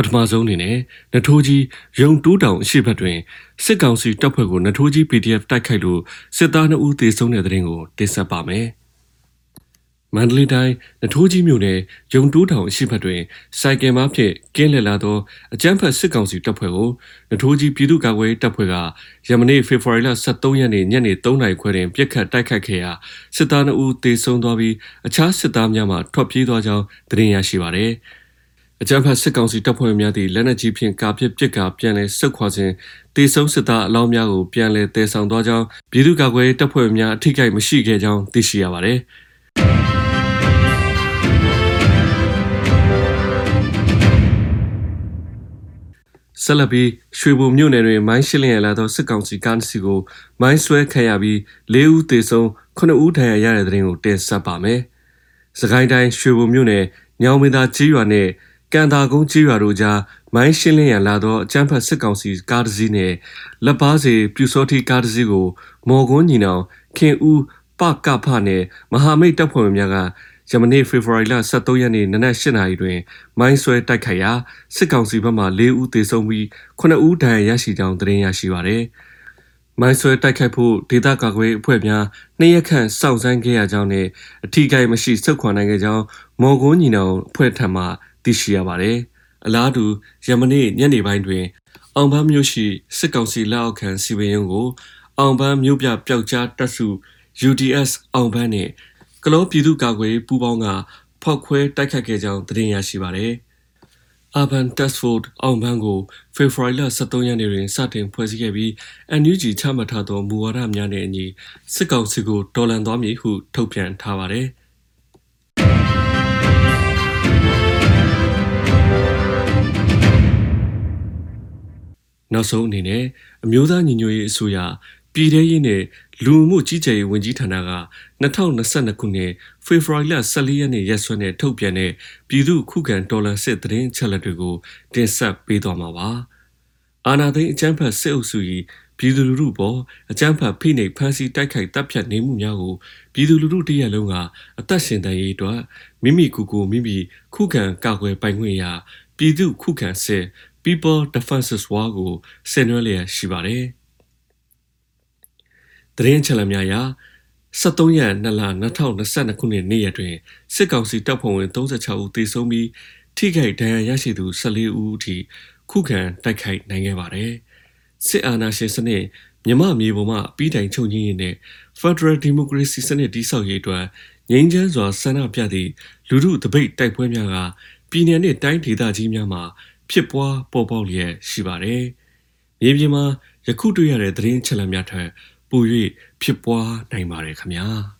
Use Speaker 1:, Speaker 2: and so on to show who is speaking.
Speaker 1: ပထမဆုံးအနေနဲ့နထိုးကြီးရုံတိုးတောင်အရှိဘက်တွင်စစ်ကောင်စီတပ်ဖွဲ့ကိုနထိုးကြီး PDF တိုက်ခိုက်လို့စစ်သား2ဦးသေဆုံးတဲ့တဲ့ရင်ကိုတင်ဆက်ပါမယ်။မန္တလေးတိုင်းနထိုးကြီးမြို့နယ်ရုံတိုးတောင်အရှိဘက်တွင်စိုက်ကယ်မားဖြင့်ကင်းလည်လာသောအကြမ်းဖက်စစ်ကောင်စီတပ်ဖွဲ့ကိုနထိုးကြီးပြည်သူ့ကာကွယ်ရေးတပ်ဖွဲ့ကယမနေ့ဖေဖော်ဝါရီလ23ရက်နေ့ညနေ3နာရီခွဲတွင်ပြစ်ခတ်တိုက်ခတ်ခဲ့ရာစစ်သား2ဦးသေဆုံးသွားပြီးအခြားစစ်သားများမှထွက်ပြေးသွားကြောင်းသတင်းရရှိပါသည်။ အကြမ်းဖက်စစ်ကောင်စီတပ်ဖွဲ့များသည့်လက်နက်ကြီးဖြင့်ကာပစ်ပစ်ကာပြန်လည်ဆုတ်ခွာခြင်းတေဆုံးစစ်သားအလောင်းများကိုပြန်လည်တည်ဆောင်သွားကြောင်းပြည်သူ့ကာကွယ်ရေးတပ်ဖွဲ့များအထိကိမရှိခဲ့ကြောင်းသိရှိရပါသည်ဆလဘီရွှေဘုံမြို့နယ်တွင်မိုင်းရှင်းလျက်လာသောစစ်ကောင်စီကားတစ်စီးကိုမိုင်းဆွဲခံရပြီး၄ဦးသေဆုံး9ဦးဒဏ်ရာရတဲ့တဲ့ရင်ကိုတင်ဆက်ပါမယ်။စကိုင်းတိုင်းရွှေဘုံမြို့နယ်ညောင်မင်းသားကြီးရွာနဲ့ ကန်တာကုန်းကြီးရွာတို့ကြားမိုင်းရှင်းလင်းရန်လာသောအကြမ်းဖက်စစ်ကောင်စီကားတစ်စီးနှင့်လက်ပါစီပြူစောတိကားတစ်စီးကို မော်ကွန်းညီနောင်ခင်ဦးပကဖနှင့်မဟာမိတ်တပ်ဖွဲ့များကယမနေ့ဖေဖော်ဝါရီလ23ရက်နေ့နနက်8:00နာရီတွင် မိုင်းဆွဲတိုက်ခိုက်ရာစစ်ကောင်စီဘက်မှ4ဦးသေဆုံးပြီး9ဦးဒဏ်ရာရရှိကြောင်းသတင်းရရှိပါသည်။မိုင်းဆွဲတိုက်ခိုက်ဖို့ဒေသကာကွယ်အဖွဲ့များနှစ်ရက်ခန့်စောင့်ဆိုင်းခဲ့ရကြောင်းနဲ့အထီးကိုင်းမရှိစုခွာနိုင်ခဲ့ကြောင်းမော်ကွန်းညီနောင်အဖွဲ့ထံမှ သိရှိရပါတယ်။အလားတူယမနေ့ညနေပိုင်းတွင် အောင်ပန်းမြို့ရှိစစ်ကောင်စီလက်အောက်ခံစီပင်ရုံးကို အောင်ပန်းမြို့ပြပျောက်ကြားတပ်စု UDS အောင်ပန်းနှင့်ကလောပြည်သူ့ကာကွယ်ပူးပေါင်းကဖောက်ခွဲတိုက်ခတ်ခဲ့ကြောင်းသတင်းရရှိပါသည်။ Urban Task Force အောင်ပန်းကိုဖေဖော်ဝါရီလ23ရက်နေ့တွင်စတင်ဖွဲ့စည်းခဲ့ပြီး NUG ချမှတ်ထားသောမူဝါဒများနှင့်အညီစစ်ကောင်စီကိုတော်လှန်သွားမည်ဟုထုတ်ပြန်ထားပါသည်။ နောက်ဆုံးအနေနဲ့အမျိုးသားညီညွတ်ရေးအစိုးရပြည်ထရေးနဲ့လူမှုကြီးကြပ်ရေးဝန်ကြီးဌာနက2022ခုနှစ်ဖေဖော်ဝါရီလ14ရက်နေ့ရက်စွဲနဲ့ထုတ်ပြန်တဲ့ပြည်သူ့ခုခံတော်လှန်စစ်သတင်းချက်လက်တွေကိုတင်ဆက်ပေးသွားမှာပါ။အာဏာသိမ်းအကြမ်းဖက်စစ်အုပ်စု၏ပြည်သူလူထုပေါ်အကြမ်းဖက်ဖိနှိပ်ဖမ်းဆီးတိုက်ခိုက်တပ်ဖြတ်နေမှုများကိုပြည်သူလူထုတရက်လုံးကအသက်ရှင်တန်ရေးအတွက်မိမိကိုယ်ကိုမိမိခုခံကာကွယ်ပိုင်ခွင့်ရာပြည်သူခုခံစစ် People Defenses War ကိုဆင်နွှဲလျက်ရှိပါတယ်။သတင်းချက်လက်များအရ73ရက်2လ2022ခုနှစ်နေ့ရက်တွင်စစ်ကောင်စီတပ်ဖွဲ့ဝင်36ဦးသေဆုံးပြီးထိခိုက်ဒဏ်ရာရရှိသူ14ဦးအထိခုခံတိုက်ခိုက်နိုင်ခဲ့ပါတယ်။စစ်အာဏာရှင်စနစ်မြမမြေပေါ်မှပြီးတိုင်ချုပ်ငင်းရတဲ့ Federal Democracy စနစ်တည်ဆောက်ရေးအတွက်ငြိမ်းချမ်းစွာဆန္ဒပြသည့်လူထုတပိတ်တိုက်ပွဲများကပြည်내နှင့်တိုင်းဒေသကြီးများမှာ ဖြစ်ပွားပေါ်ပေါက်လျက်ရှိပါတယ်။မြေပြင်မှာယခုတွေ့ရတဲ့သတင်းချက်လက်များထက်ပို၍ဖြစ်ပွားနိုင်ပါတယ်ခင်ဗျာ။